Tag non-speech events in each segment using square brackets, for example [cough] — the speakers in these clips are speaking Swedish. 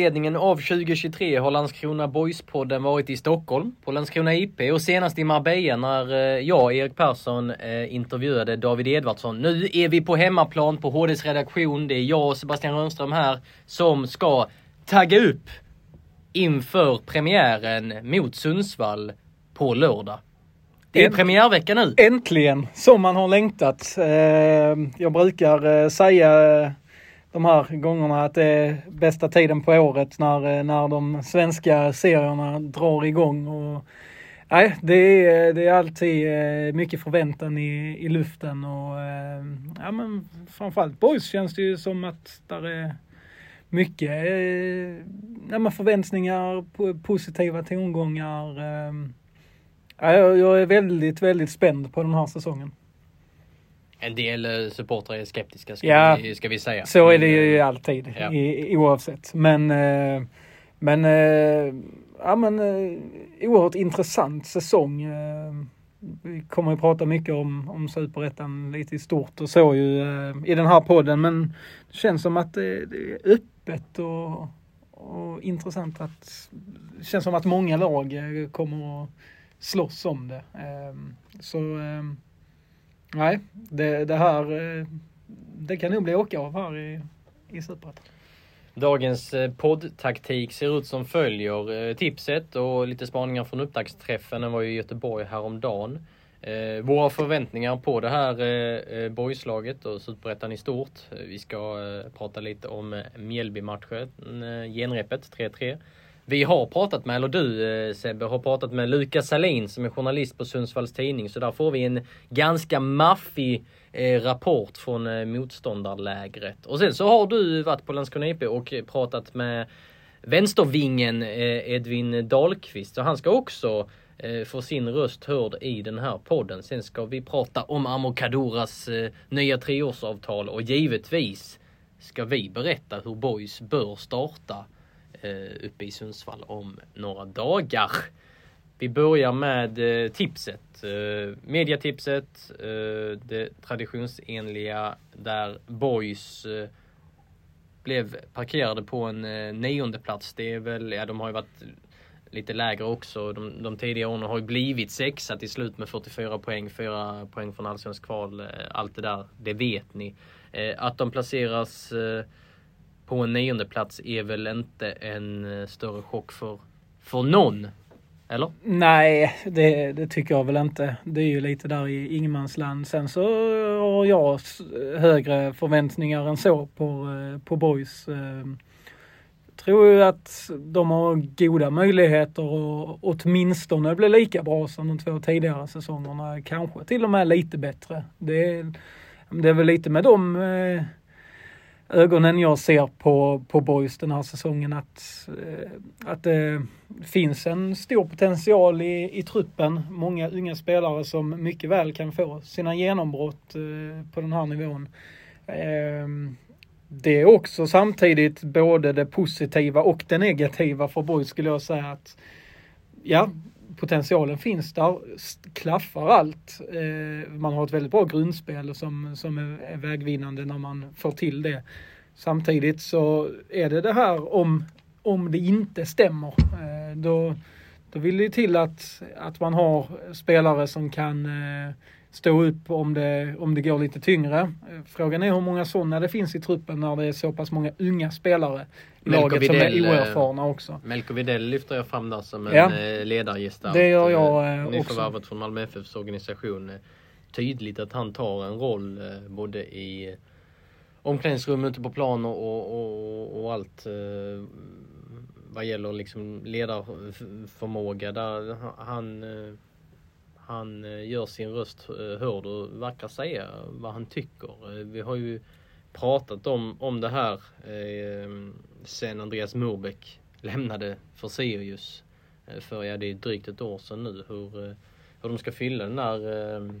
Under inledningen av 2023 har Landskrona Boys-podden varit i Stockholm på Landskrona IP och senast i Marbella när eh, jag, Erik Persson, eh, intervjuade David Edvardsson. Nu är vi på hemmaplan på HDs redaktion. Det är jag och Sebastian Rönnström här som ska tagga upp inför premiären mot Sundsvall på lördag. Det är premiärvecka nu. Äntligen, som man har längtat. Eh, Jag brukar säga de här gångerna att det är bästa tiden på året när, eh, när de svenska serierna drar igång. Och, nej, det är, det är alltid eh, mycket förväntan i, i luften och eh, ja, men framförallt boys känns det ju som att där är mycket ja, men förväntningar, positiva tongångar. Ja, jag är väldigt, väldigt spänd på den här säsongen. En del eh, supportrar är skeptiska ska, Ja. vi, ska vi säga. Så är det ju eh, alltid ja. i, oavsett. Men, eh, men, ja, men oerhört intressant säsong. Vi kommer att prata mycket om, om superettan lite i stort och så ju i den här podden. Men det känns som att det, det är öppet och, och intressant att det känns som att många lag kommer att slåss om det. Så nej, det, det här eh, det kan nog bli åka av här i, i Superettan. Dagens eh, poddtaktik ser ut som följer. Eh, tipset och lite spaningar från upptaktsträffen. Den var ju i Göteborg häromdagen. Eh, våra förväntningar på det här eh, boyslaget och superettan i stort. Vi ska eh, prata lite om Mjällbymatchen, Mjällby-matchen, eh, genrepet 3-3. Vi har pratat med, eller du eh, Sebbe, har pratat med Lukas Salin som är journalist på Sundsvalls Tidning. Så där får vi en ganska maffig eh, rapport från eh, motståndarlägret. Och sen så har du varit på Landskrona IP och pratat med vänstervingen eh, Edvin Dahlqvist. Så han ska också eh, få sin röst hörd i den här podden. Sen ska vi prata om Amokadoras eh, nya treårsavtal och givetvis ska vi berätta hur Boys bör starta Eh, uppe i Sundsvall om några dagar. Vi börjar med eh, tipset. Eh, mediatipset. Det traditionsenliga där Boys blev parkerade på en nionde plats. Det är väl, ja de har ju varit lite lägre också. De, de tidigare åren har ju blivit sexa till slut med 44 poäng, 4 poäng från allsvensk kval. Allt det där, det vet ni. Att de placeras på en nionde plats är väl inte en eh, större chock för, för någon? Eller? Nej, det, det tycker jag väl inte. Det är ju lite där i ingenmansland. Sen så har jag högre förväntningar än så på, eh, på boys. Eh, tror ju att de har goda möjligheter att åtminstone bli lika bra som de två tidigare säsongerna. Kanske till och med lite bättre. Det är, det är väl lite med dem eh, ögonen jag ser på, på boys den här säsongen att, eh, att det finns en stor potential i, i truppen. Många unga spelare som mycket väl kan få sina genombrott eh, på den här nivån. Ehm, det är också samtidigt både det positiva och det negativa för boys skulle jag säga att ja, potentialen finns där, klaffar allt. Eh, man har ett väldigt bra grundspel som, som är, vägvinnande när man får till det. Samtidigt så är det det här om, om det inte stämmer. Eh, då, då vill det ju till att, att man har spelare som kan eh, stå upp om det, om det går lite tyngre. Eh, Frågan är hur många sådana det finns i truppen när det är så pass många unga spelare i laget som är eh, oerfarna också. Melko Widell lyfter jag fram där som en Ja. ja. ledargestalt. Det gör jag, eh, också. Nyförvärvat från Malmö FFs organisation. Eh, Tydligt att han tar en roll eh, både i omklädningsrum, ute på plan och, och, och, allt eh, vad gäller liksom ledarförmåga. Där han, eh, han eh, gör sin röst eh, hörd och verkar säga vad han tycker. Eh, vi har ju pratat om, om det här eh, sen Andreas Morbäck lämnade för Sirius för, ja det är drygt ett år sedan nu, hur, hur de ska fylla den där eh,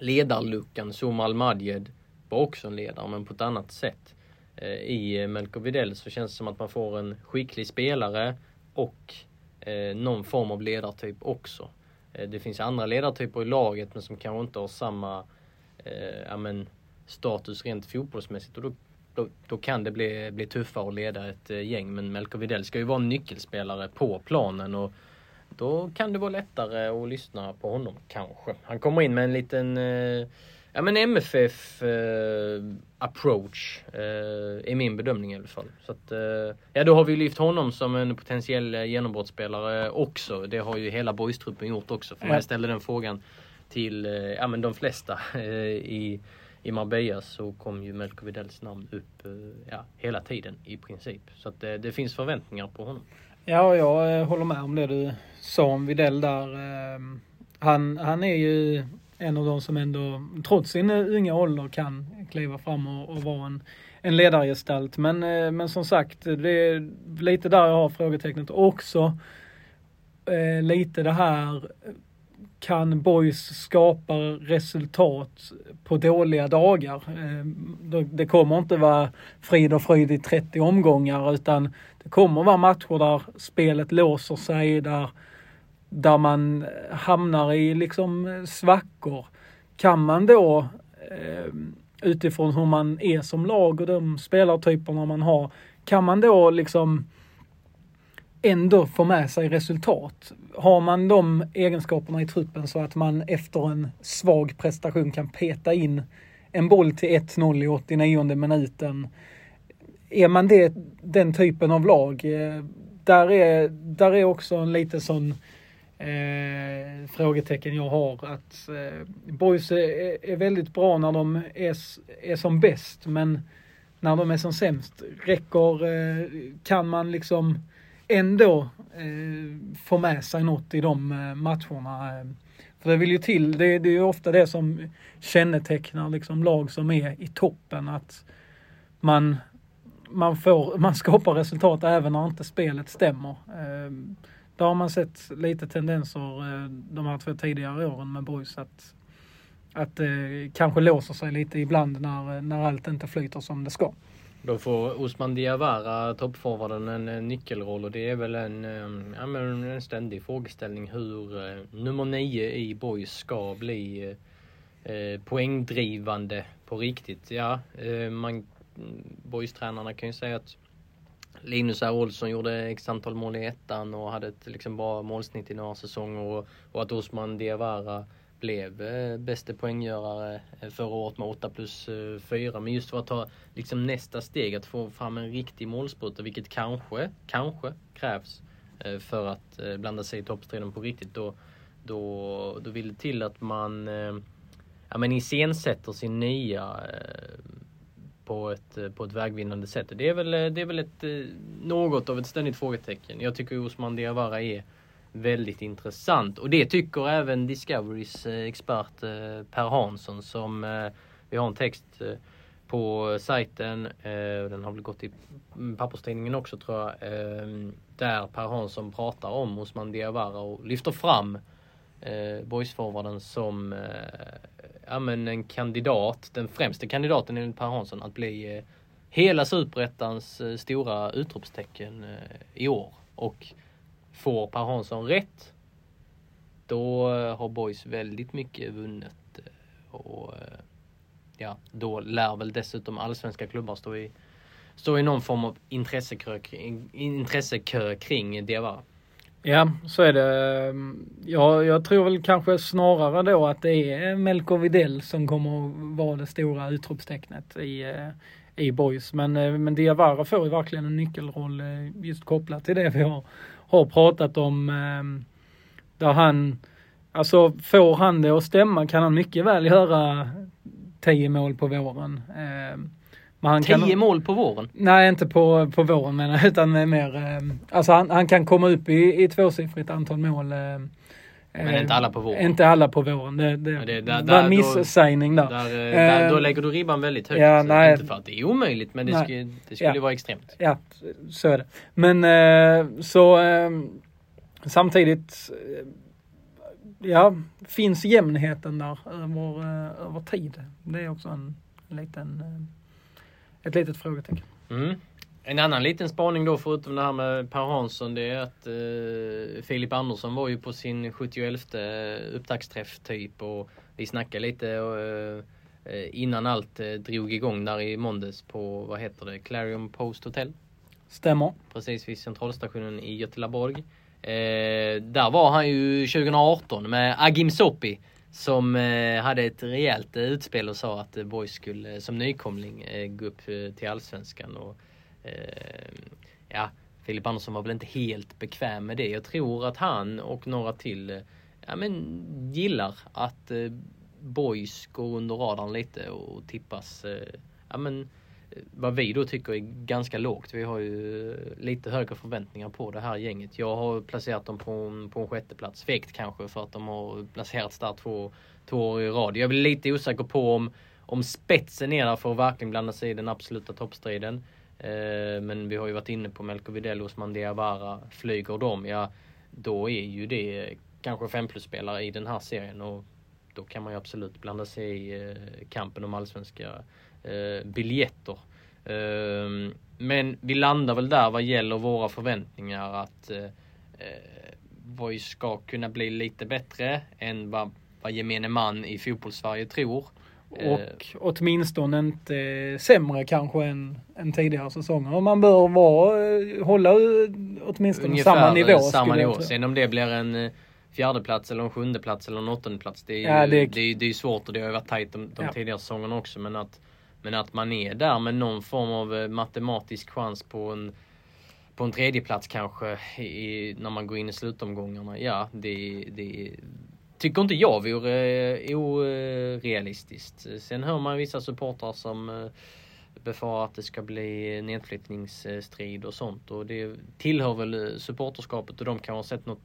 ledarluckan. Zuma Al-Madjed var också en ledare men på ett annat sätt. Eh, I Melko Videll så känns det som att man får en skicklig spelare och eh, någon form av ledartyp också. Eh, det finns andra ledartyper i laget men som kanske inte har samma eh, ja, men, status rent fotbollsmässigt och då, då, då, kan det bli, bli tuffare att leda ett eh, gäng. Men Melko Videll ska ju vara en nyckelspelare på planen och då kan det vara lättare att lyssna på honom kanske. Han kommer in med en liten ja, men MFF eh, approach eh, är min bedömning i alla fall. Så att, eh, ja, då har vi lyft honom som en potentiell eh, genombrottsspelare också. Det har ju hela boystruppen gjort också. För ja. jag ställde den frågan till eh, ja, men de flesta eh, i, i Marbella så kom ju Melko Vidells namn upp ja, hela tiden i princip. Så att det finns förväntningar på honom. Ja, jag håller med om det du sa om Videll där. Han, han är ju en av de som ändå, trots sin eh, unga ålder, kan kliva fram och, och vara en, en ledargestalt. Men, eh, men som sagt, det är lite där jag har frågetecknet också. Eh, lite det här, kan Boys skapa resultat på dåliga dagar? Eh, det kommer inte vara frid och fröjd i 30 omgångar utan det kommer vara matcher där spelet låser sig, där där man hamnar i liksom svackor. Kan man då eh, utifrån hur man är som lag och de spelartyperna man har, kan man då liksom ändå få med sig resultat? Har man de egenskaperna i truppen så att man efter en svag prestation kan peta in en boll till 1-0 i 89 minuten. Är man det, den typen av lag, eh, där är, där är också en lite sån eh, frågetecken jag har. Att eh, boys är, är, väldigt bra när de är, är som bäst men när de är som sämst, räcker, eh, kan man liksom ändå eh, få med sig något i de eh, matcherna? Eh, för det vill ju till, det, det är ju ofta det som kännetecknar liksom lag som är i toppen, att man, man, får, man skapar resultat även när inte spelet stämmer. Eh, där har man sett lite tendenser eh, de här två tidigare åren med Boys att, att det kanske låser sig lite ibland när, eh, när allt inte flyter som det ska. Då får Osman Diawara, toppforwarden, en nyckelroll och det är väl en, ja, men en ständig frågeställning hur nummer nio i Boys ska bli eh, poängdrivande på riktigt. Ja, eh, man, Boys-tränarna kan ju säga att Linus R. Olsson gjorde x antal mål i ettan och hade ett liksom bra målsnitt i några säsonger och, och att Osman Diawara blev eh, bäste poänggörare eh, förra året med 8 plus eh, 4. Men just för att ta liksom nästa steg, att få fram en riktig målspruta, vilket kanske, kanske krävs eh, för att eh, blanda sig i toppstriden på riktigt. Då, då, då vill det till att man eh, ja, men iscensätter sin nya eh, på ett, eh, på ett vägvinnande sätt. Det är väl, eh, det är väl ett, eh, något av ett ständigt frågetecken. Jag tycker Osman Diawara är väldigt intressant och det tycker även Discoverys expert Per Hansson som vi har en text på sajten, den har väl gått i papperstidningen också tror jag, där Per Hansson pratar om Osman Diawara och lyfter fram eh, boysforwarden som ja, men en kandidat, den främste kandidaten enligt Per Hansson att bli eh, hela superettans eh, stora utropstecken eh, i år. Och får Per Hansson rätt, då har Boys väldigt mycket vunnet. Och ja, då lär väl dessutom allsvenska klubbar stå i, stå i någon form av intressekö, intressekö kring Diawara. Ja, så är det. Ja, jag tror väl kanske snarare då att det är Melko Videll som kommer att vara det stora utropstecknet i, eh, i Boys. Men, eh, men Diawara får ju verkligen en nyckelroll eh, just kopplat till det vi har, har pratat om. Där han, alltså får han det att stämma kan han mycket väl göra tio mål på våren. Men Tio kan, mål på våren? Nej, inte på, på våren jag, [laughs] utan mer... Eh, alltså han, han kan komma upp i, i tvåsiffrigt antal mål eh, Men inte alla på våren. Inte alla på våren. Det, det, det- där- var en missägning där. Där, eh, där, då lägger du ribban väldigt högt. ja, nej. Inte för att det är omöjligt, men det, Nej. skulle, det skulle Ja. vara extremt. Ja, så är det. Men eh, så eh, samtidigt, ja, finns jämnheten där över, över tid? Det är också en liten, ett litet frågetecken. Mm. En annan liten spaning då förutom det här med Per Hansson det är att eh, Filip Andersson var ju på sin 71 upptaktsträff typ och vi snackade lite eh, eh, innan allt eh, drog igång där i måndags på, vad heter det, Clarion Post Hotel. Stämmer. Precis vid centralstationen i Göteborg. Eh, där var han ju 2018 med Agim Sopi som eh, hade ett rejält eh, utspel och sa att eh, Boys skulle som nykomling gå upp till Allsvenskan. Och, ja, Filip Andersson var väl inte helt bekväm med det. Jag tror att han och några till ja, men, gillar att eh, Boys går under radarn lite och tippas ja, men, vad vi då tycker är ganska lågt. Vi har ju lite högre förväntningar på det här gänget. Jag har placerat dem på en, på en sjätteplats. Fegt kanske för att de har placerats där två, två år i rad. Jag blir lite osäker på om, om spetsen är där för att verkligen blanda sig i den absoluta toppstriden. Eh, men vi har ju varit inne på Melko Videll, Osman Diawara. Flyger de, ja då är ju det kanske fem plus-spelare i den här serien. Och då kan man ju absolut blanda sig i eh, kampen om allsvenska eh, biljetter. Ehm, men vi landar väl där vad gäller våra förväntningar att eh, eh, Voi ska kunna bli lite bättre än vad, vad gemene man i fotbollssverige tror. Eh, Och åtminstone inte sämre kanske än, än tidigare säsonger. Man bör vara, hålla åtminstone Ungefär samma nivå. samma nivå. Sen om det blir en fjärdeplats eller en sjundeplats eller en åttondeplats. Det är ju Ja, det... det- är, det är svårt och det har ju varit tajt de, de Ja. tidigare säsongerna också. Men att, men att man är där med någon form av eh, matematisk chans på en på en tredje plats kanske i, när man går in i slutomgångarna. Ja, det, det tycker inte jag vore eh, orealistiskt. Sen hör man vissa supportrar som eh, befarar att det ska bli nedflyttningsstrid och sånt. Och det tillhör väl supporterskapet och de kan ha sett något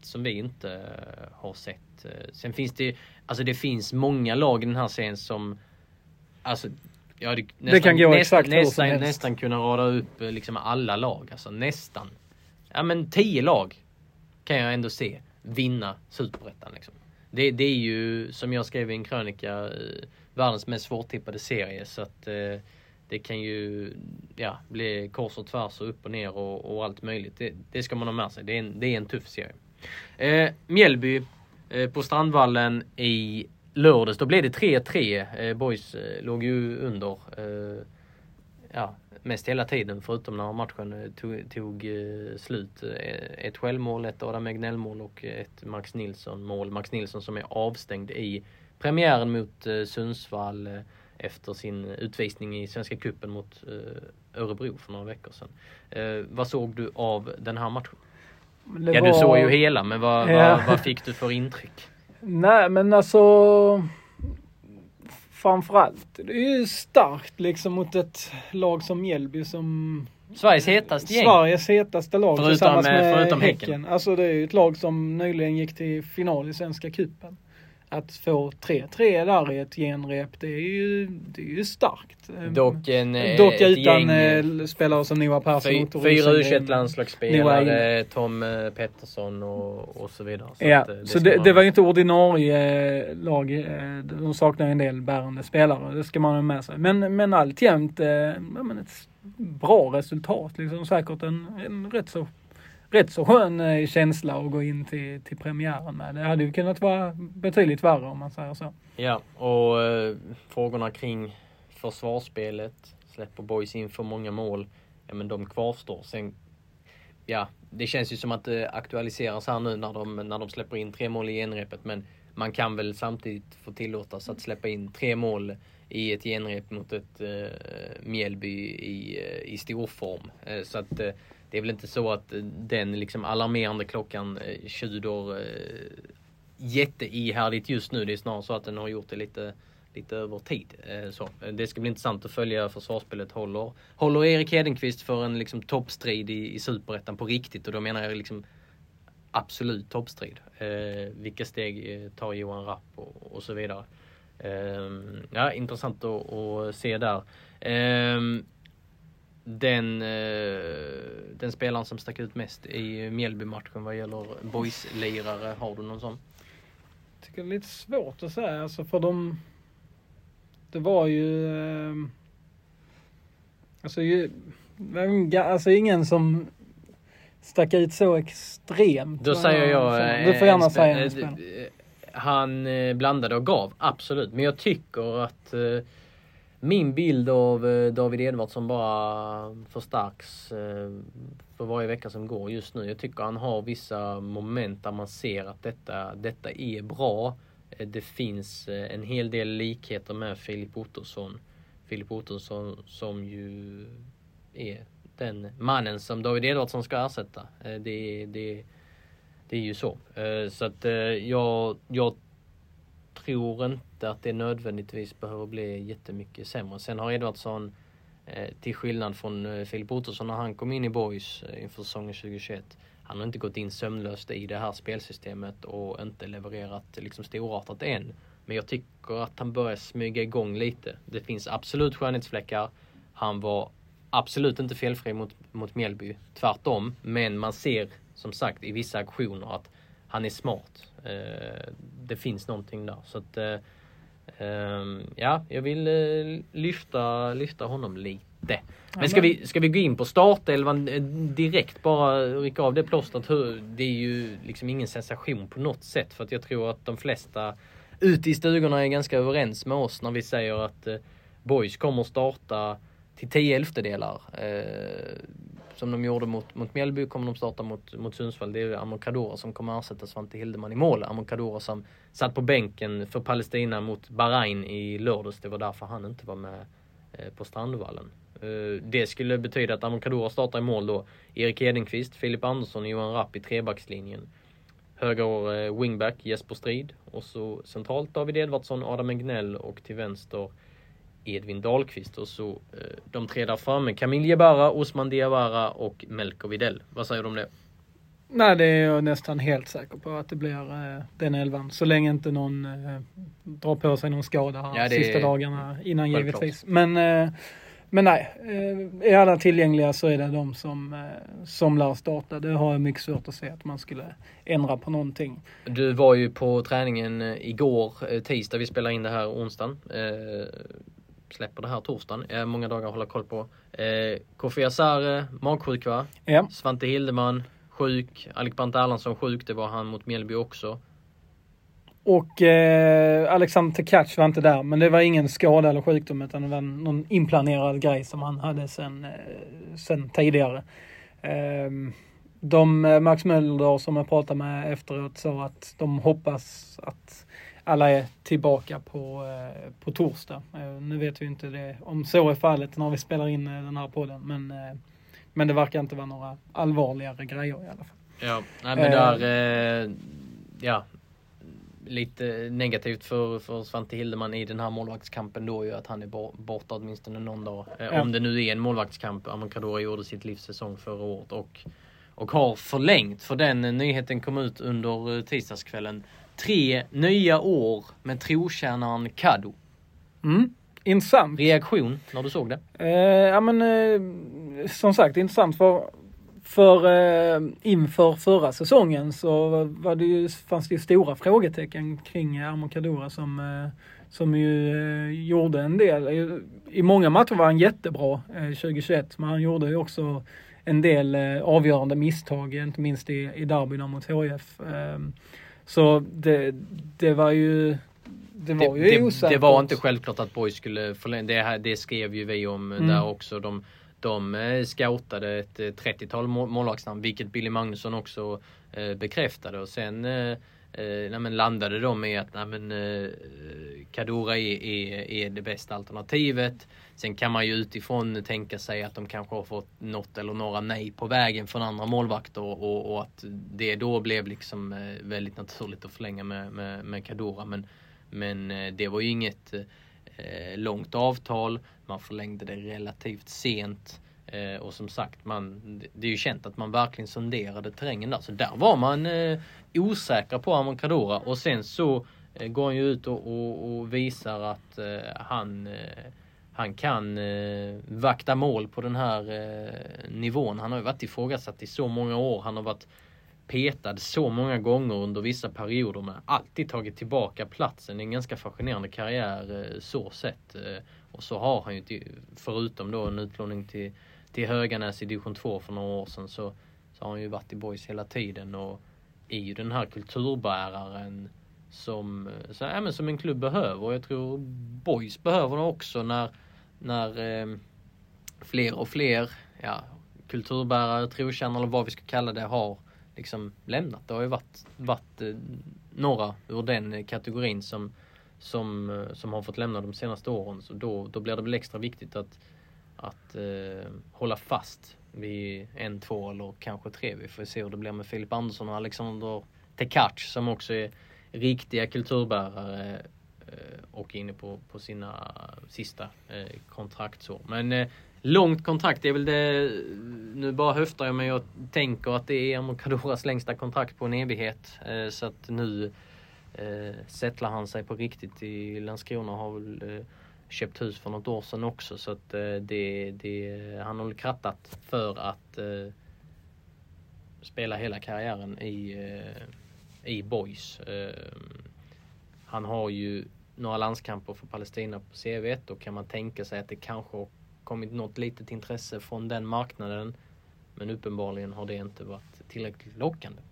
som vi inte har sett. Sen finns det, alltså det finns många lag i den här serien som, alltså Ja, det, nästan, kan gå nästan, exakt nästan, helst. nästan kunna rada upp eh, liksom alla lag. Alltså nästan. Ja men tio lag kan jag ändå se vinna Superettan. Liksom. Det, det är ju, som jag skrev i en krönika, eh, världens mest svårtippade serie. Så att eh, det kan ju ja, bli kors och tvärs och upp och ner och, och allt möjligt. Det, det ska man ha med sig. Det är en, det är en tuff serie. Eh, Mjällby eh, på Strandvallen i lördags. Då blev det 3-3. Eh, Boys eh, låg ju under. Eh, ja, mest hela tiden förutom när matchen tog, tog slut. Ett självmål, ett Adam Egnell-mål och ett Max Nilsson-mål. Max Nilsson som är avstängd i premiären mot Sundsvall efter sin utvisning i Svenska Cupen mot Örebro för några veckor sedan. Vad såg du av den här matchen? Det ja, var- du såg ju hela, men vad, Ja. vad, vad fick du för intryck? Nej men alltså framförallt, det är ju starkt liksom mot ett lag som Mjällby som Sveriges hetaste gäng. Sveriges hetaste lag Förutom, tillsammans eh, med förutom häcken. Häcken. Alltså det är ju ett lag som nyligen gick till final i Svenska cupen. Att få 3-3 där i ett genrep, det är ju, det är ju starkt. Eh, Dock, en, eh, Dock utan gäng, eh, spelare som Noah Persson, Fy, fyra u landslagsspelare Tom eh, Pettersson och, och så vidare. Så Ja, eh, så det, man- det var ju inte ordinarie lag. De saknar en del bärande spelare. Det ska man ha med sig. Men, men alltjämt ja, men ett bra resultat. Liksom säkert en, en rätt så rätt så skön eh, känsla att gå in till, till premiären med. Det hade ju kunnat vara betydligt värre om man säger så. Ja, och eh, frågorna kring försvarsspelet. Släpper boys in för många mål? Ja, men de kvarstår. Sen, ja, det känns ju som att det aktualiseras här nu när de, när de släpper in tre mål i genrepet. Men man kan väl samtidigt få tillåtas att släppa in tre mål i ett genrep mot ett eh, Mjällby i, eh, i storform. Eh, så att eh, det är väl inte så att den liksom alarmerande klockan eh, tjuder eh, jätteihärdigt just nu. Det är snarare så att den har gjort det lite, lite över tid. Eh, så, det ska bli intressant att följa försvarsspelet. Håller, håller Erik Hedenqvist för en liksom toppstrid i, i Superettan på riktigt? Och då menar jag liksom absolut toppstrid. Eh, vilka steg tar Johan Rapp och, och så vidare. Eh, ja, intressant att, att se där. Eh, den, eh, den spelaren som stack ut mest i Mjällby-matchen vad gäller boys-lirare, har du någon sån? Jag tycker det är lite svårt att säga, alltså för de... Det var ju... Eh, alltså, ju, alltså ingen som stack ut så extremt. Då säger jag... Du får gärna säga en spelare. Han blandade och gav, absolut. Men jag tycker att min bild av eh, David Edvardsson bara förstärks eh, för varje vecka som går just nu. Jag tycker han har vissa moment där man ser att detta, detta är bra. Eh, det finns en hel del likheter med Filip Ottosson. Filip Ottosson som ju är den mannen som David Edvardsson ska ersätta. Det, det, det är ju så. Så att jag, jag tror inte att det nödvändigtvis behöver bli jättemycket sämre. Sen har Edvardsson, eh, till skillnad från eh, Filip Ottosson när han kom in i Boys eh, inför säsongen 2021, han har inte gått in sömlöst i det här spelsystemet och inte levererat liksom storartat än. Men jag tycker att han börjar smyga igång lite. Det finns absolut skönhetsfläckar. Han var absolut inte felfri mot, mot Mjällby. Tvärtom. Men man ser som sagt i vissa aktioner att han är smart. Eh, det finns någonting där. Så att, eh, ehm, ja, jag vill eh, lyfta, lyfta honom lite. Men ska vi, ska vi gå in på startelvan direkt bara rycka av det plåstret? Det är ju liksom ingen sensation på något sätt för att jag tror att de flesta ute i stugorna är ganska överens med oss när vi säger att Boys kommer starta till 10 elftedelar som de gjorde mot, mot Mjällby kommer de starta mot, mot Sundsvall. Det är Amokadora som kommer ersätta Svante Hildeman i mål. Amokadora som satt på bänken för Palestina mot Bahrain i lördags. Det var därför han inte var med eh, på Strandvallen. Eh, det skulle betyda att Amokadora startar i mål då. Erik Edenqvist, Filip Andersson och Johan Rapp i trebackslinjen. Höger eh, wingback Jesper Strid och så centralt David Edvardsson, Adam Egnell och till vänster Edvin Dahlqvist och så eh, de tre där framme. Camille Jebara, Osman Diawara och Melko Videll. Vad säger du om det? Nej, det är jag nästan helt säker på att det blir eh, den elvan. Så länge inte någon eh, drar på sig någon skada här ja, sista dagarna innan självklart. givetvis. Men, eh, men nej, eh, är alla tillgängliga så är det de som, eh, som lär starta. Det har jag mycket svårt att se att man skulle ändra på någonting. Du var ju på träningen eh, igår, tisdag, vi spelar in det här onsdagen släpper det här torsdagen. Eh, många dagar att hålla koll på. Eh, Kofi Asare, magsjuk va? Ja. Svante Hildeman, sjuk. Alec Brandt Erlandsson sjuk, det var han mot Mjällby också. Och eh, Alexander Tekac var inte där, men det var ingen skada eller sjukdom utan det var någon inplanerad grej som han hade sen, eh, sen tidigare. Ehm, eh, de Max Möller som jag pratade med efteråt sa att de hoppas att alla är tillbaka på, eh, på torsdag. Eh, nu vet vi inte det, om så är fallet när vi spelar in eh, den här podden, men, men det verkar inte vara några allvarligare grejer i alla fall. Ja, nej, men där, ja, lite negativt för, för Svante Hildeman i den här målvaktskampen då ju att han är borta åtminstone någon dag. Ja. Om det nu är en målvaktskamp. Amon gjorde sitt livs säsong förra året och, och har förlängt. För den nyheten kom ut under tisdagskvällen tre nya år med trotjänaren Kado. Mm. Intressant. Reaktion när du såg det? Eh, ja men eh, som sagt intressant för, för eh, inför förra säsongen så var det ju, fanns det ju stora frågetecken kring Armand Kadura som, eh, som ju eh, gjorde en del. I, I många matcher var han jättebra 2021 eh, men han gjorde ju också en del avgörande misstag, inte minst i, i derbyna mot HIF. Så det, det var ju det var ju osäkert. Det var inte självklart att Boys skulle förlänga. Det, det skrev ju vi om mm. där också. De, de eh, scoutade ett 30-tal eh, målvaktsnamn, vilket Billy Magnusson också eh, bekräftade. Och sen eh, eh, men landade de i att nej, men, eh, Kadura är, är, är det bästa alternativet. Sen kan man ju utifrån tänka sig att de kanske har fått något eller några nej på vägen från andra målvakter och, och att det då blev liksom eh, väldigt naturligt att förlänga med, med, med Kadura. Men, men eh, det var ju inget eh, långt avtal. Man förlängde det relativt sent. Eh, och som sagt, man, det är ju känt att man verkligen sonderade terrängen där. Så där var man eh, osäker på Amonkadora och sen så eh, går han ju ut och, och, och visar att eh, han, eh, han kan eh, vakta mål på den här eh, nivån. Han har ju varit ifrågasatt i så många år. Han har varit petad så många gånger under vissa perioder men alltid tagit tillbaka platsen. Det är en ganska fascinerande karriär eh, så sett. Eh. Och så har han ju, förutom då en utlåning till till Höganäs i division 2 för några år sedan så, så har han ju varit i boys hela tiden och är ju den här kulturbäraren som, så, ja, men som en klubb behöver. Och jag tror boys behöver det också när, när eh, fler och fler ja, kulturbärare, trotjänare eller vad vi ska kalla det har liksom lämnat. Det har ju varit, varit eh, några ur den kategorin som, som, eh, som har fått lämna de senaste åren. Så då, då blir det väl extra viktigt att att eh, hålla fast vid en, två eller kanske tre. Vi får se hur det blir med Filip Andersson och Alexander Tekac som också är riktiga kulturbärare eh, Eh, och inne på, på sina eh, sista eh, kontraktsår. Men eh, långt kontrakt är väl det, nu bara höftar jag men jag tänker att det är Amokadoras längsta kontrakt på en evighet. Eh, så att nu eh, sättlar han sig på riktigt i Landskrona har väl eh, köpt hus för något år sedan också så att eh, det, det, han har krattat för att eh, spela hela karriären i, eh, i boys. Eh, han har ju några landskamper för Palestina på CV och kan man tänka sig att det kanske har kommit något litet intresse från den marknaden. Men uppenbarligen har det inte varit tillräckligt lockande.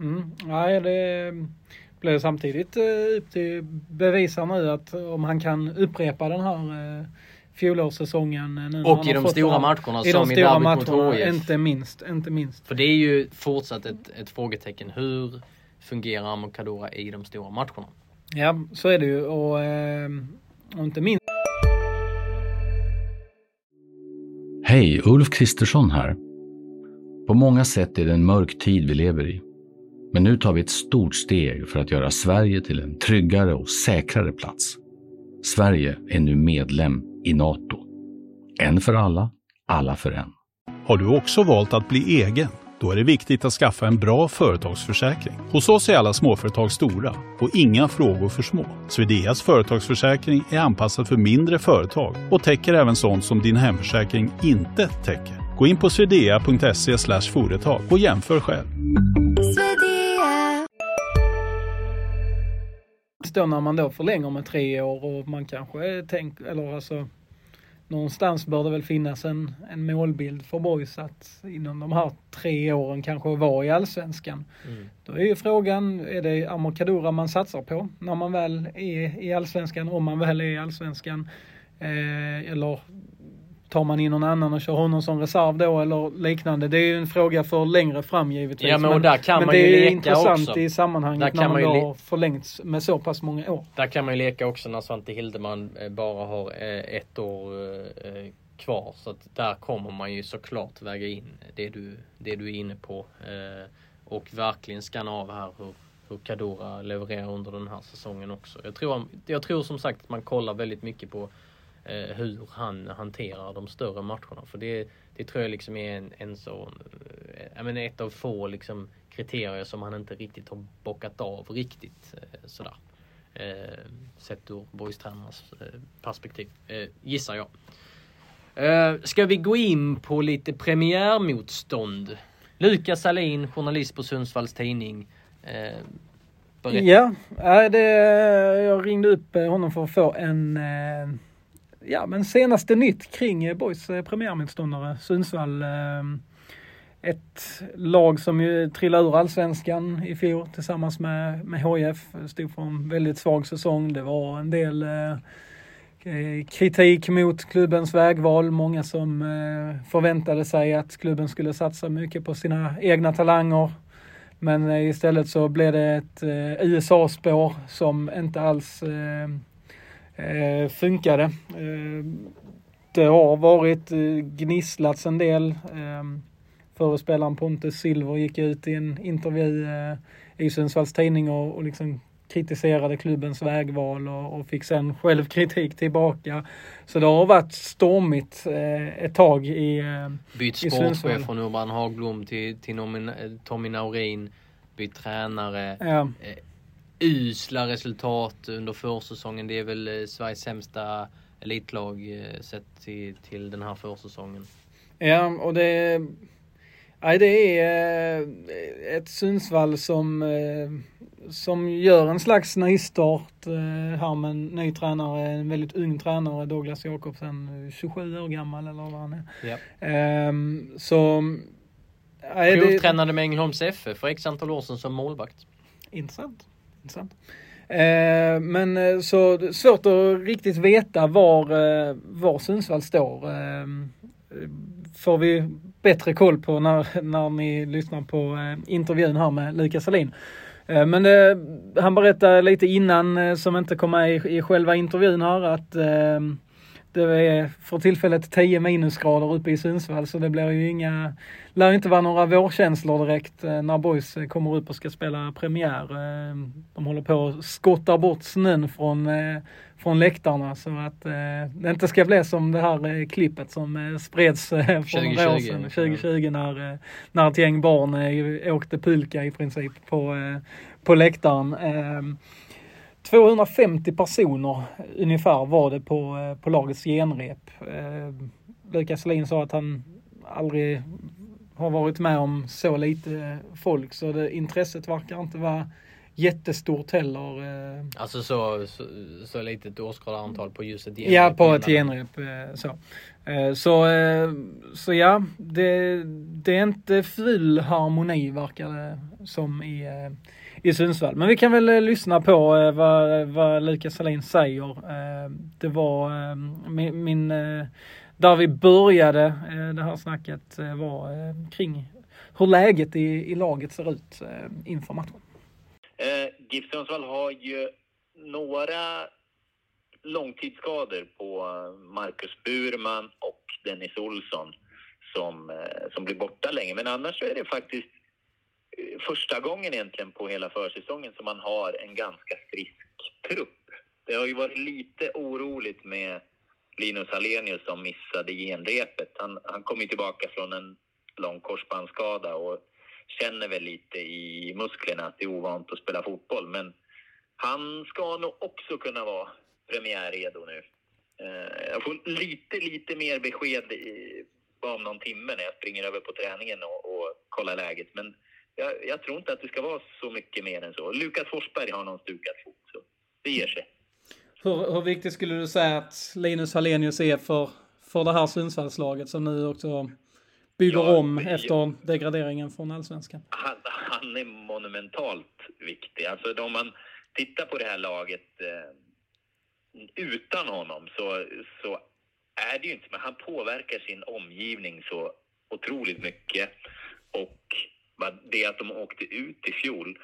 Mm, nej, det blir samtidigt eh, upp till bevisa nu att om han kan upprepa den här eh, fjolårssäsongen. Eh, nu och i de stora matcherna i som de i derbyt mot HIF. Inte minst, inte minst. För det är ju fortsatt ett, ett frågetecken. Hur fungerar Amokadora i de stora matcherna? Ja, så är det ju och, och inte minst. Hej, Ulf Kristersson här. På många sätt är det en mörk tid vi lever i. Men nu tar vi ett stort steg för att göra Sverige till en tryggare och säkrare plats. Sverige är nu medlem i Nato. En för alla, alla för en. Har du också valt att bli egen? Då är det viktigt att skaffa en bra företagsförsäkring. Hos oss är alla småföretag stora och inga frågor för små. Swedeas företagsförsäkring är anpassad för mindre företag och täcker även sånt som din hemförsäkring inte täcker. Gå in på swedea.se företag och jämför själv. då när man då förlänger med tre år och man kanske tänker, eller alltså någonstans bör det väl finnas en, en målbild för boys att inom de här tre åren kanske vara i allsvenskan. Mm. Då är ju frågan, är det Amor man satsar på när man väl är i allsvenskan, om man väl är i allsvenskan? Eh, eller tar man in någon annan och kör honom som reserv då eller liknande? Det är ju en fråga för längre fram givetvis. Ja, men, men, där kan men man det ju är leka intressant också. i sammanhanget när man, man då förlängts med så pass många år. Där kan man ju leka också när Svante Hildeman eh, bara har eh, ett år eh, kvar. Så att där kommer man ju såklart väga in det du, det du är inne på. Och verkligen skanna av här hur, hur Kadura levererar under den här säsongen också. Jag tror, jag tror som sagt att man kollar väldigt mycket på Eh, hur han hanterar de större matcherna. För det, det tror jag liksom är en, en så, eh, jag menar, ett av få liksom, kriterier som han inte riktigt har bockat av riktigt eh, sådär. Eh, sett ur boystränarnas eh, perspektiv, eh, gissar jag. Eh, ska vi gå in på lite premiärmotstånd? Lukas Salin, journalist på Sundsvalls Tidning. Eh, Ja, eh, det, jag ringde upp honom för att få en eh, ja, men senaste nytt kring eh, Boys eh, premiärmotståndare Sundsvall. Eh, ett lag som ju trillade ur allsvenskan i fjol tillsammans med, med HIF. Stod för en väldigt svag säsong. Det var en del kritik mot klubbens vägval. Många som förväntade sig att klubben skulle satsa mycket på sina egna talanger. Men istället så blev det ett USA-spår som inte alls eh, funkade. Eh, det har varit eh, gnisslats en del. Eh, Förre spelaren Pontus Silver gick ut i en intervju eh, i Sundsvalls Tidning och, och liksom kritiserade klubbens vägval och, och fick sen självkritik tillbaka. Så det har varit stormigt eh, ett tag i eh, Bytt sportchef från Urban Hagblom till, till Tommy Naurin. Bytt tränare. Ja. Usla resultat under försäsongen. Det är väl eh, Sveriges sämsta elitlag eh, sett till, till den här försäsongen. Ja, och det... Nej, det är eh, ett Sundsvall som, som gör en slags nystart här med en ny tränare, en väldigt ung tränare, Douglas Jakobsen, 27 år gammal eller vad han är. Ja. Ehm, så... Provtränade med Ängelholms FF för x antal år sedan som målvakt. Intressant. Intressant. Eh, men eh, så svårt att riktigt veta var, eh, var Sundsvall står. Eh, får vi bättre koll på när, när ni lyssnar på eh, intervjun här med Lukas Salin. Men men han berättade lite innan, som inte kom med i, i själva intervjun här, att det är för tillfället 10 minusgrader uppe i Sundsvall så det blir ju inga, lär inte vara några vårkänslor direkt eh, när boys kommer upp och ska spela premiär. Eh, de håller på att skotta bort snön från, eh, från läktarna så att det inte ska bli som det här klippet som spreds för 2020, några år sedan, 2020 när, när ett gäng barn åkte pulka i princip på, på läktaren. 250 personer ungefär var det på, eh, på lagets genrep. Eh, Lukas Selin sa att han aldrig har varit med om så lite folk så det, intresset verkar inte vara jättestort heller. Eh. Alltså så, så, så litet åskådarantal på just ett genrep? Ja, på ett genrep. Så. Så, så ja, det, det är inte full harmoni verkar det som i i Sundsvall. Men vi kan väl eh, lyssna på eh, vad, vad Lukas Salin säger. Eh, det var eh, min, min eh, där vi började det här snacket var kring hur läget i, i laget ser ut inför matchen. GIF Sundsvall har ju några långtidsskador på Marcus Burman och Dennis Olsson som, som blir borta länge. Men annars så är det faktiskt första gången egentligen på hela försäsongen som man har en ganska frisk trupp. Det har ju varit lite oroligt med Linus Alenius som missade genrepet. Han, han kom ju tillbaka från en lång korsbandsskada och känner väl lite i musklerna att det är ovant att spela fotboll. Men han ska nog också kunna vara premiärredo nu. Eh, jag får lite, lite mer besked i, om någon timme när jag springer över på träningen och, och kollar läget. Men jag, jag, tror inte att det ska vara så mycket mer än så. Lukas Forsberg har någon stukad fot, så det ger sig. Hur, hur viktigt skulle du säga att Linus Hallenius är för, för det här Sundsvallslaget som nu också bygger ja, om efter ja. degraderingen från allsvenskan? Han, han, är monumentalt viktig. Alltså om man tittar på det här laget eh, utan honom så, så är det ju inte, men han påverkar sin omgivning så otroligt mycket. Det att de åkte ut i fjol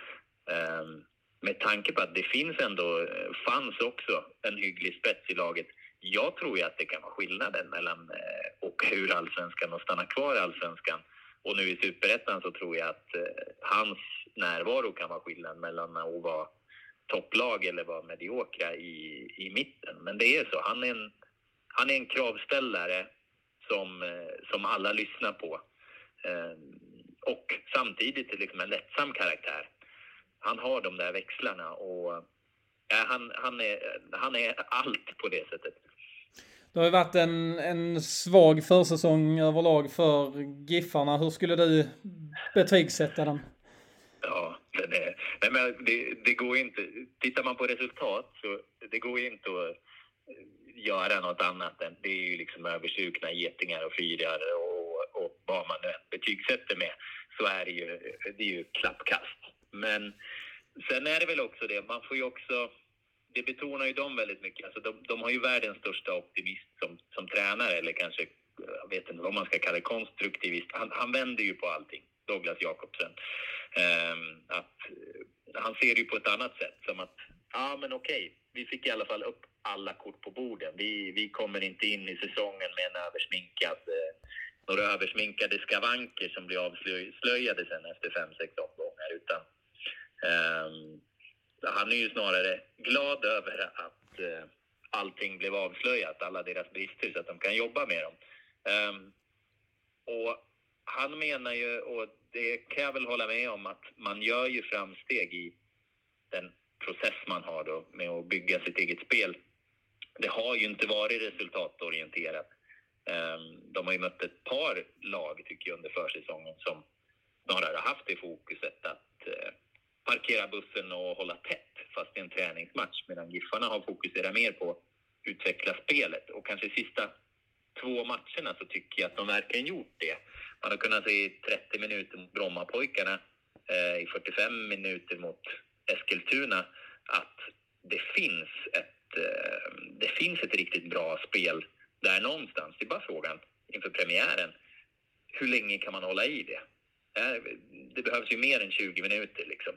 ehm, med tanke på att det finns ändå, eh, fanns också en hygglig spets i laget. Jag tror ju att det kan vara skillnaden mellan eh, och hur allsvenskan och stanna kvar i allsvenskan. Och nu i superettan så tror jag att eh, hans närvaro kan vara skillnaden mellan att vara topplag eller vara mediokra i, i mitten. Men det är så, han är en, han är en kravställare som, som alla lyssnar på. Ehm, och samtidigt liksom en lättsam karaktär. Han har de där växlarna och ja, han, han, är, han är allt på det sättet. Det har ju varit en, en svag försäsong överlag för Giffarna. Hur skulle du betygsätta den? Ja, den är, nej men det, det går inte. Tittar man på resultat så det går inte att göra något annat än det är ju liksom översukna getingar och fyrar och, vad man nu betygsätter med så är det ju, det är ju klappkast. Men sen är det väl också det, man får ju också, det betonar ju de väldigt mycket. Alltså de, de har ju världens största optimist som, som tränare, eller kanske, jag vet inte vad man ska kalla det, konstruktivist. Han, han vänder ju på allting, Douglas Jakobsen. Um, att, eh, han ser det ju på ett annat sätt, som att, ja men okej, vi fick i alla fall upp alla kort på borden. Vi, vi kommer inte in i säsongen med en översminkad eh, några översminkade skavanker som blir avslöjade sen efter fem, sex omgångar. Utan, um, han är ju snarare glad över att eh, allting blev avslöjat, alla deras brister, så att de kan jobba med dem. Um, och han menar ju, och det kan jag väl hålla med om, att man gör ju framsteg i den process man har då med att bygga sitt eget spel. Det har ju inte varit resultatorienterat. Ehm, de har ju mött ett par lag, tycker jag, under försäsongen som snarare haft det fokuset att eh, parkera bussen och hålla tätt fast det är en träningsmatch medan Giffarna har fokuserat mer på att utveckla spelet och kanske sista två matcherna så tycker jag att de verkligen gjort det. Man har kunnat se 30 minuter mot Brommapojkarna, eh, i 45 minuter mot Eskilstuna, att det finns ett, eh, det finns ett riktigt bra spel där någonstans. Det är bara frågan inför premiären, hur länge kan man hålla i det? Det behövs ju mer än 20 minuter liksom.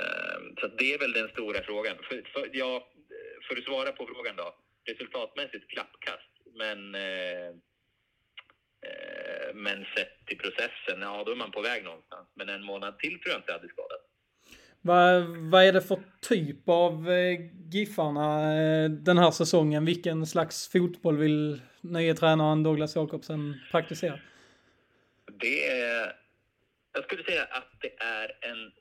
Ehm, så det är väl den stora frågan. För, för, ja, för att svara på frågan då. Resultatmässigt klappkast, men eh, eh, men sett till processen, ja då är man på väg någonstans. Men en månad till tror jag inte hade skadat. Vad, vad är det för typ av eh, Giffarna eh, den här säsongen? Vilken slags fotboll vill nye tränaren Douglas Jakobsen praktisera? Det är, jag skulle säga att det är en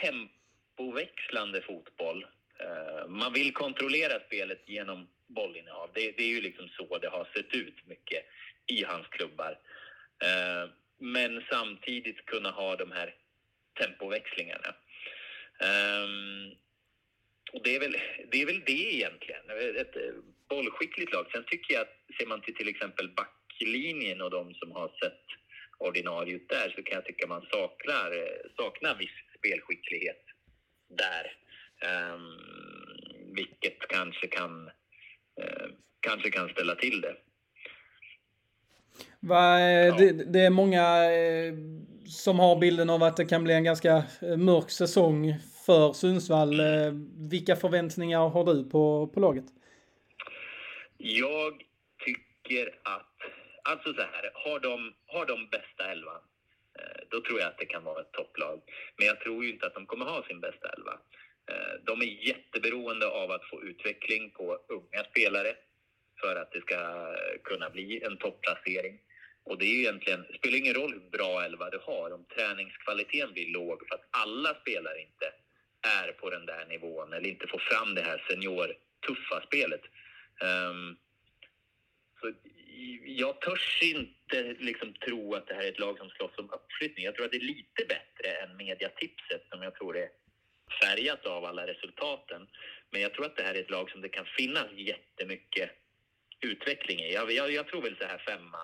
tempoväxlande fotboll. Eh, man vill kontrollera spelet genom bollinnehav. Det, det är ju liksom så det har sett ut mycket i hans klubbar. Men samtidigt kunna ha de här tempoväxlingarna. Um, och det är, väl, det är väl det egentligen, ett eh, bollskickligt lag. Sen tycker jag att ser man till till exempel backlinjen och de som har sett ordinarie ut där så kan jag tycka man saknar, saknar viss spelskicklighet där. Um, vilket kanske kan, uh, kanske kan ställa till det. Va, ja. det, det, är många eh, som har bilden av att det kan bli en ganska eh, mörk säsong för Sundsvall. Eh, vilka förväntningar har du på, på laget? Jag tycker att, alltså så här, har de, har de bästa elvan, eh, då tror jag att det kan vara ett topplag. Men jag tror ju inte att de kommer ha sin bästa elva. De är jätteberoende av att få utveckling på unga spelare för att det ska kunna bli en topplacering. Och det är ju egentligen, det spelar ingen roll hur bra elva du har om träningskvaliteten blir låg för att alla spelare inte är på den där nivån eller inte får fram det här seniortuffa spelet. Um, så jag törs inte liksom tro att det här är ett lag som slåss om uppflyttning. Jag tror att det är lite bättre än mediatipset som jag tror är färgat av alla resultaten. Men jag tror att det här är ett lag som det kan finnas jättemycket utveckling i. Jag, jag, jag tror väl så här femma,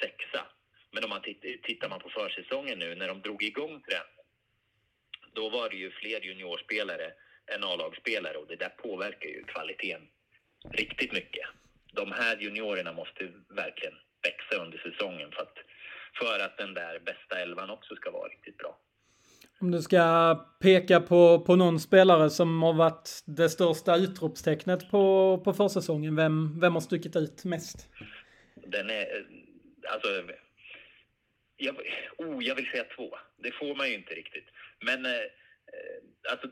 sexa. Men om man tittar man på försäsongen nu när de drog igång träningen, då var det ju fler juniorspelare än A-lagsspelare och det där påverkar ju kvaliteten riktigt mycket. De här juniorerna måste verkligen växa under säsongen för att, för att den där bästa elvan också ska vara riktigt bra. Om du ska peka på, på någon spelare som har varit det största utropstecknet på, på försäsongen, vem, vem har stuckit ut mest? Den är, alltså, jag, oh, jag vill säga två. Det får man ju inte riktigt. Men eh, eh alltså,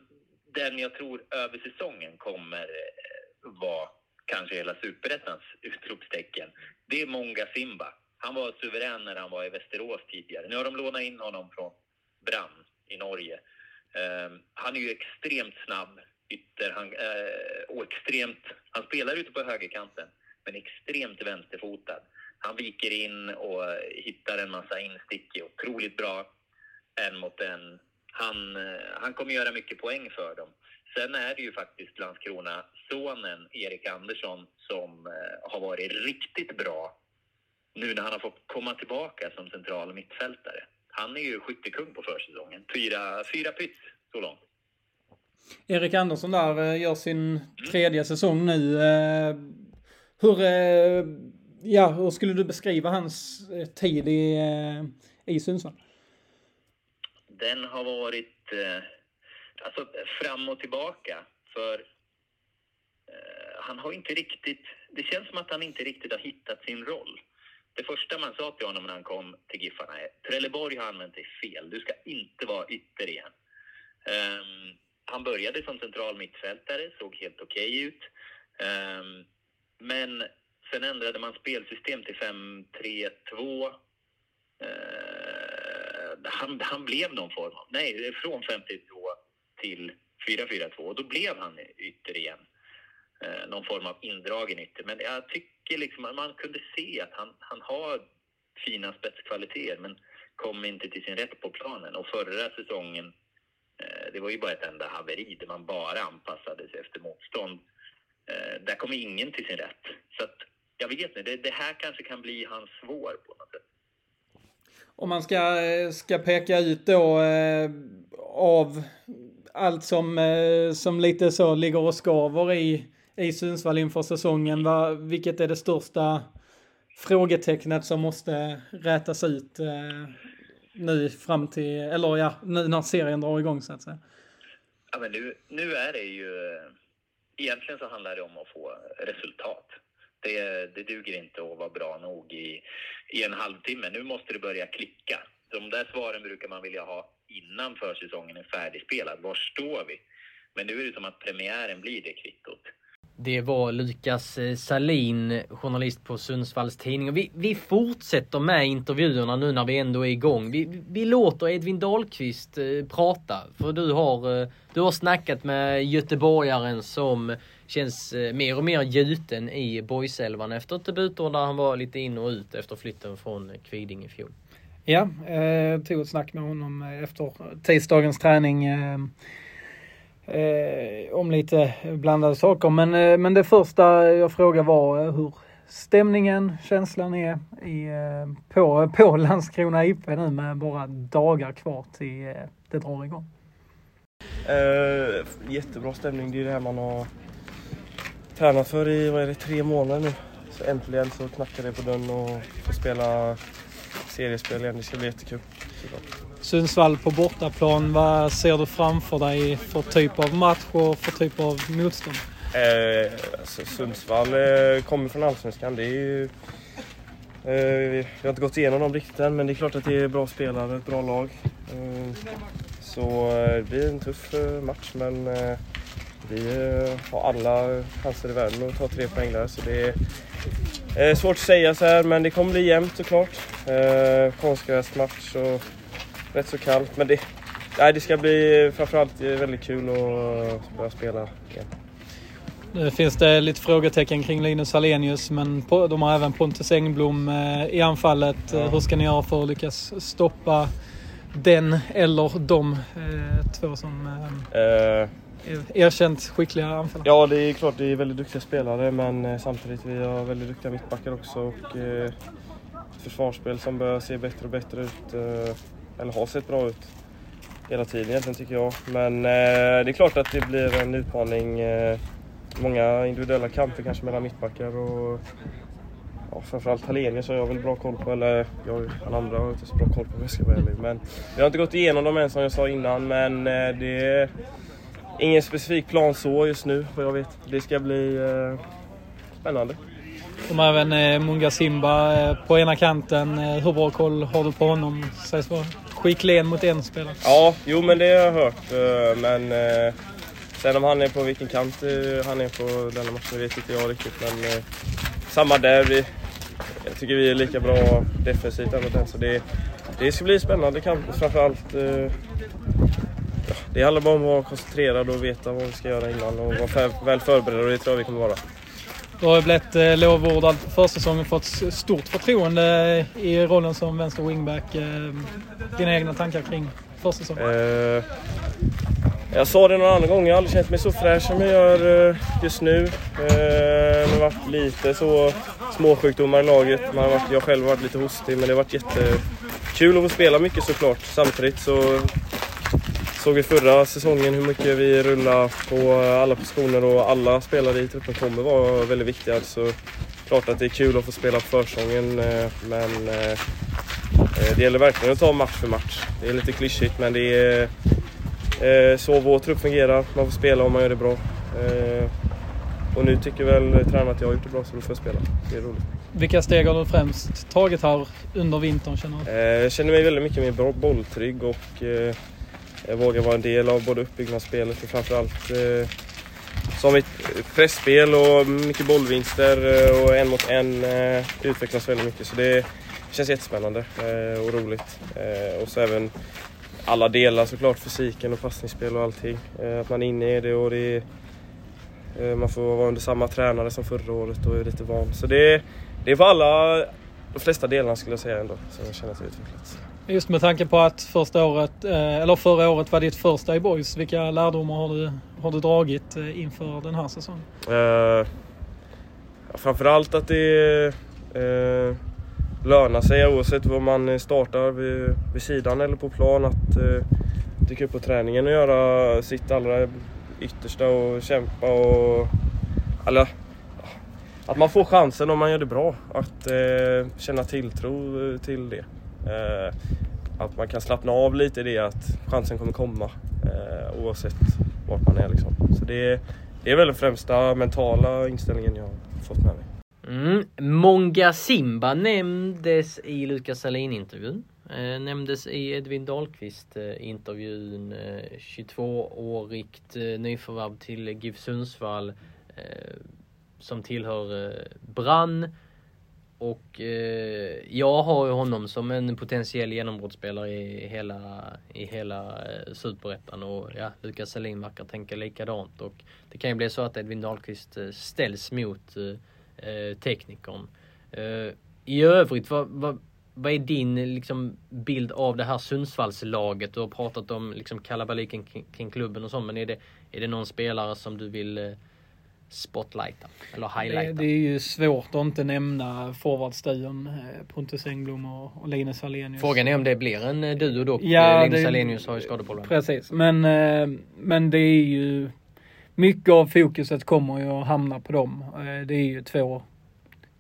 den jag tror över säsongen kommer eh, vara kanske hela superettans utropstecken. Det är Monga Simba. Han var suverän när han var i Västerås tidigare. Nu har de lånat in honom från Brann i Norge. Eh, han är ju extremt snabb ytter han, eh, och extremt... Han spelar ute på högerkanten, men extremt vänsterfotad. Han viker in och hittar en massa instick, otroligt bra en mot en. Han, eh, han kommer göra mycket poäng för dem. Sen är det ju faktiskt Landskrona-sonen Erik Andersson som eh, har varit riktigt bra nu när han har fått komma tillbaka som central mittfältare. Han är ju skyttekung på försäsongen. Fyra, fyra pyts så långt. Erik Andersson där eh, gör sin tredje säsong nu. Hur ja, hur skulle du beskriva hans eh, tid i, eh, i Sundsvall? Den har varit eh, alltså, fram och tillbaka. För eh, han har inte riktigt... Det känns som att han inte riktigt har hittat sin roll. Det första man sa till honom när han kom till Giffarna är Trelleborg har använt dig fel. Du ska inte vara ytter igen. Um, han började som central mittfältare, såg helt okej okay ut. Um, men sen ändrade man spelsystem till 5-3-2. Uh, ehm, han, han blev någon form av, nej, från 5-3-2 till 4-4-2 och då blev han ytter igen. Uh, någon form av indragen ytter. Men jag tycker mycket liksom man kunde se att han, han har fina spetskvaliteter men kom inte till sin rätt på planen. Och förra säsongen, eh, det var ju bara ett enda haveri där man bara anpassade sig efter motstånd. Eh, där kom ingen till sin rätt. Så att, jag vet inte, det, det här kanske kan bli hans svår på något sätt. Om man ska, eh, ska peka ut då eh, av allt som, eh, som lite så ligger och skaver i, i Sundsvall inför säsongen, Va, vilket är det största frågetecknet som måste rätas ut eh, nu fram till, eller ja, nu när serien drar igång så att säga? Ja, men nu, nu är det ju... Eh, egentligen så handlar det om att få resultat. Det, det duger inte att vara bra nog i, i en halvtimme. Nu måste det börja klicka. De där svaren brukar man vilja ha innan försäsongen är färdigspelad. Var står vi? Men nu är det som att premiären blir det kvittot. Det var Lukas eh, Salin, journalist på Sundsvalls Tidning. Vi, vi fortsätter med intervjuerna nu när vi ändå är igång. Vi, vi låter Edvin Dahlqvist eh, prata. För du har, eh, du har snackat med göteborgaren som känns mer och mer gjuten i Boiselvan efter ett debutår där han var lite in och ut efter flytten från Kviding i fjol. Ja, eh, tog ett snack med honom efter tisdagens träning. Eh, eh, om lite blandade saker. Men, eh, men det första jag frågade var eh, hur stämningen, känslan är i, eh, på, på Landskrona IP nu med bara dagar kvar till eh, det drar igång. Eh, jättebra stämning. Det är det här man har tränat för i vad är det, tre månader nu. Så äntligen så knackar det på dörren och får spela seriespel igen. Det ska bli jättekul. Sundsvall på bortaplan. Vad ser du framför dig för typ av match och för typ av motstånd? Eh, alltså Sundsvall eh, kommer från Allsvenskan. Det är ju, eh, vi har inte gått igenom dem riktigt än, men det är klart att det är bra spelare, ett bra lag. Eh, så eh, det blir en tuff eh, match, men eh, vi eh, har alla chanser i världen att ta tre poäng där. Så det är eh, svårt att säga så här, men det kommer bli jämnt såklart. Eh, Konstgräsmatch och rätt så kallt. Men det, nej, det ska bli framförallt väldigt kul att börja spela igen. Nu finns det lite frågetecken kring Linus Alenius men de har även Pontus Engblom eh, i anfallet. Ja. Hur ska ni göra för att lyckas stoppa den eller de eh, två som eh, erkänt skickliga anfallare? Ja, det är klart det är väldigt duktiga spelare men samtidigt vi har väldigt duktiga mittbackar också och ett försvarsspel som börjar se bättre och bättre ut eller har sett bra ut hela tiden egentligen tycker jag. Men eh, det är klart att det blir en utmaning. Eh, många individuella kamper kanske mellan mittbackar och ja, framförallt Hallenius har jag väl bra koll på, eller jag alla andra har inte så bra koll på om jag ska vara ärlig. Men vi har inte gått igenom dem än som jag sa innan, men eh, det är ingen specifik plan så just nu vad jag vet. Det ska bli eh, spännande. De har även eh, Munga Simba eh, på ena kanten. Eh, hur bra koll har du på honom? Sägs vara skicklig en mot en spelare. Ja, jo men det har jag hört. Eh, men eh, sen om han är på vilken kant eh, han är på denna matchen vet inte jag riktigt. Men samma där. Vi, jag tycker vi är lika bra defensivt mot den. Så det, det ska bli spännande kamp. Framförallt det handlar bara om att vara koncentrerad och veta vad vi ska göra innan och vara väl förberedd och det tror jag vi kommer vara. Du har ju blivit eh, lovordad för säsongen, fått stort förtroende i rollen som vänster wingback. Eh, dina egna tankar kring försäsongen? Uh, eh, jag sa det någon annan gång, jag har aldrig känt mig så fräsch som jag gör just nu. Uh, det har varit lite så småsjukdomar i laget. Man har varit, jag själv har varit lite hostig men det har varit jättekul att få spela mycket såklart. Samtidigt så såg vi förra säsongen hur mycket vi rullar på alla positioner och alla spelare i truppen kommer vara väldigt viktiga. Så klart att det är kul att få spela på försäsongen eh, men eh, eh, det gäller verkligen att ta match för match. Det är lite klyschigt men det är så vår trupp fungerar. Man får spela om man gör det bra. Och nu tycker väl tränaren att jag har gjort det bra så då får jag spela. Det är roligt. Vilka steg har du främst tagit här under vintern känner du? Jag känner mig väldigt mycket mer bolltrygg och jag vågar vara en del av både uppbyggnadsspelet och framförallt eh, som ett pressspel och mycket bollvinster eh, och en mot en eh, utvecklas väldigt mycket. Så det känns jättespännande eh, och roligt. Eh, och så även alla delar såklart, fysiken och passningsspel och allting. Eh, att man är inne i det och det är, eh, man får vara under samma tränare som förra året och är lite van. Så det, det är för alla, de flesta delarna skulle jag säga ändå, som jag känner att det utvecklats. Just med tanke på att första året, eh, eller förra året var ditt första i Boys. Vilka lärdomar har du, har du dragit eh, inför den här säsongen? Uh, framförallt att det uh, lönar sig oavsett vad man startar vid, vid sidan eller på plan att uh, dyka upp på träningen och göra sitt allra yttersta och kämpa och... Eller, att man får chansen om man gör det bra. Att uh, känna tilltro till det. Eh, att man kan slappna av lite i det att chansen kommer komma eh, oavsett vart man är. Liksom. Så det, det är väl den främsta mentala inställningen jag har fått med mig. Mm. Monga Simba nämndes i Lukas Salin-intervjun. Eh, nämndes i Edvin Dahlqvist-intervjun. Eh, 22-årigt eh, eh, nyförvärv till GIF Sundsvall eh, som tillhör eh, Brann. Och eh, jag har ju honom som en potentiell genombrottsspelare i hela, i hela eh, superettan och ja, Lukas Selin verkar tänka likadant och det kan ju bli så att Edvin Dahlqvist eh, ställs mot eh, eh teknikern. Eh, I övrigt, vad, vad, vad är din liksom, bild av det här Sundsvallslaget? Du har pratat om liksom, kalabaliken kring, kring klubben och så, men är det, är det någon spelare som du vill eh, spotlighta eller highlighta? Det, det, är ju svårt att inte nämna forwardstudion eh, Pontus Engblom och, och Linus Alenius. Frågan är om det blir en eh, duo dock. Ja, Linus det- Alenius har ju skadeproblem. Precis, men, eh, men det är ju mycket av fokuset kommer ju att hamna på dem. Eh, det är ju två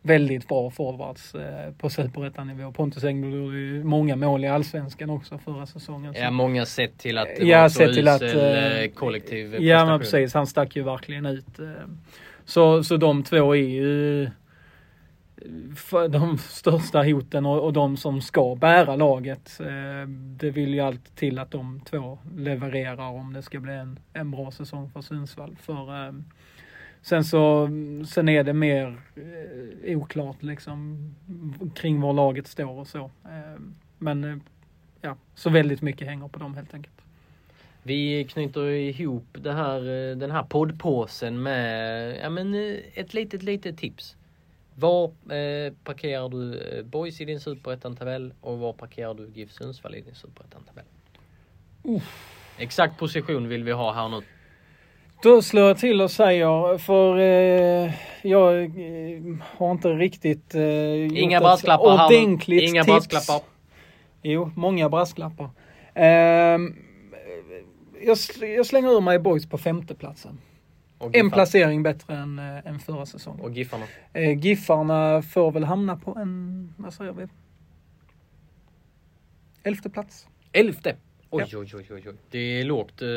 väldigt bra forwards eh, på superettanivå. Pontus Engblom gjorde ju många mål i allsvenskan också förra säsongen. Så- Ja, många sett till att det Ja, var så sett till att, usel eh, eh, kollektiv Ja prestation. men precis, han stack ju verkligen ut. Så, så de två är ju de största hoten och, och de som ska bära laget. Det vill ju allt till att de två levererar om det ska bli en, en bra säsong för Sundsvall. För, sen så sen är det mer eh, oklart liksom kring var laget står och så. Eh, Men eh, ja, så väldigt mycket hänger på dem helt enkelt. Vi knyter ihop det här, eh, den här poddpåsen med ja, men, eh, ett litet, litet tips. Var eh, parkerar du Boys i din superettan-tabell och var parkerar du GIF Sundsvall i din superettan-tabell? Exakt position vill vi ha här nu. Då slår jag till och säger, för eh, jag eh, har inte riktigt eh, Inga brasklappar här ordentligt Inga tips. brasklappar. Jo, många brasklappar. Ehm, jag, sl- jag slänger ur mig boys på femteplatsen. En placering bättre än, eh, än förra säsongen. Och Giffarna. Eh, Giffarna får väl hamna på en, vad säger vi? Elfte plats. Elfte! Oj, Ja. oj, oj, oj, oj. Det är lågt. eh,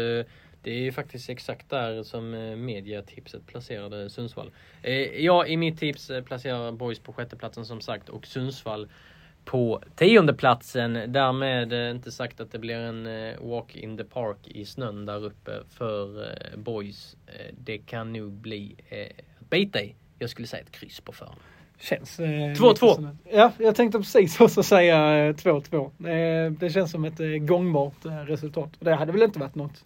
Det är faktiskt exakt där som eh, mediatipset placerade Sundsvall. Eh, Jag i mitt tips eh, placerar Boys på sjätteplatsen som sagt och Sundsvall på tiondeplatsen. Därmed eh, inte sagt att det blir en eh, walk in the park i snön där uppe för eh, Boys. Eh, Det kan nog bli eh, att bita i. Jag skulle säga ett kryss på förhand. Känns... eh, 2-2. lite som ett- Ja, jag tänkte precis [laughs] också säga eh, 2-2. Eh, Det känns som ett eh, gångbart eh, resultat. Det hade väl inte varit något,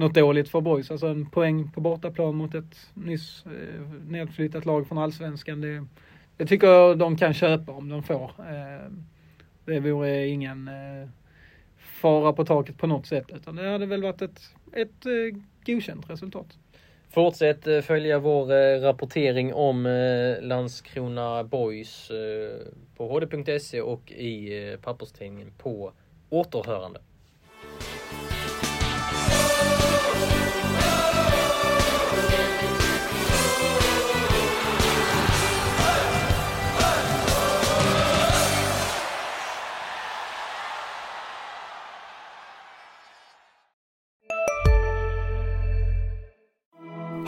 något dåligt för boys. Alltså en poäng på bortaplan mot ett nyss eh, nedflyttat lag från allsvenskan. Det, det tycker jag de kan köpa om de får. Eh, det vore ingen eh, fara på taket på något sätt. Utan det hade väl varit ett, ett godkänt resultat. Fortsätt följa vår rapportering om Landskrona Boys på hd.se och i papperstidningen på återhörande.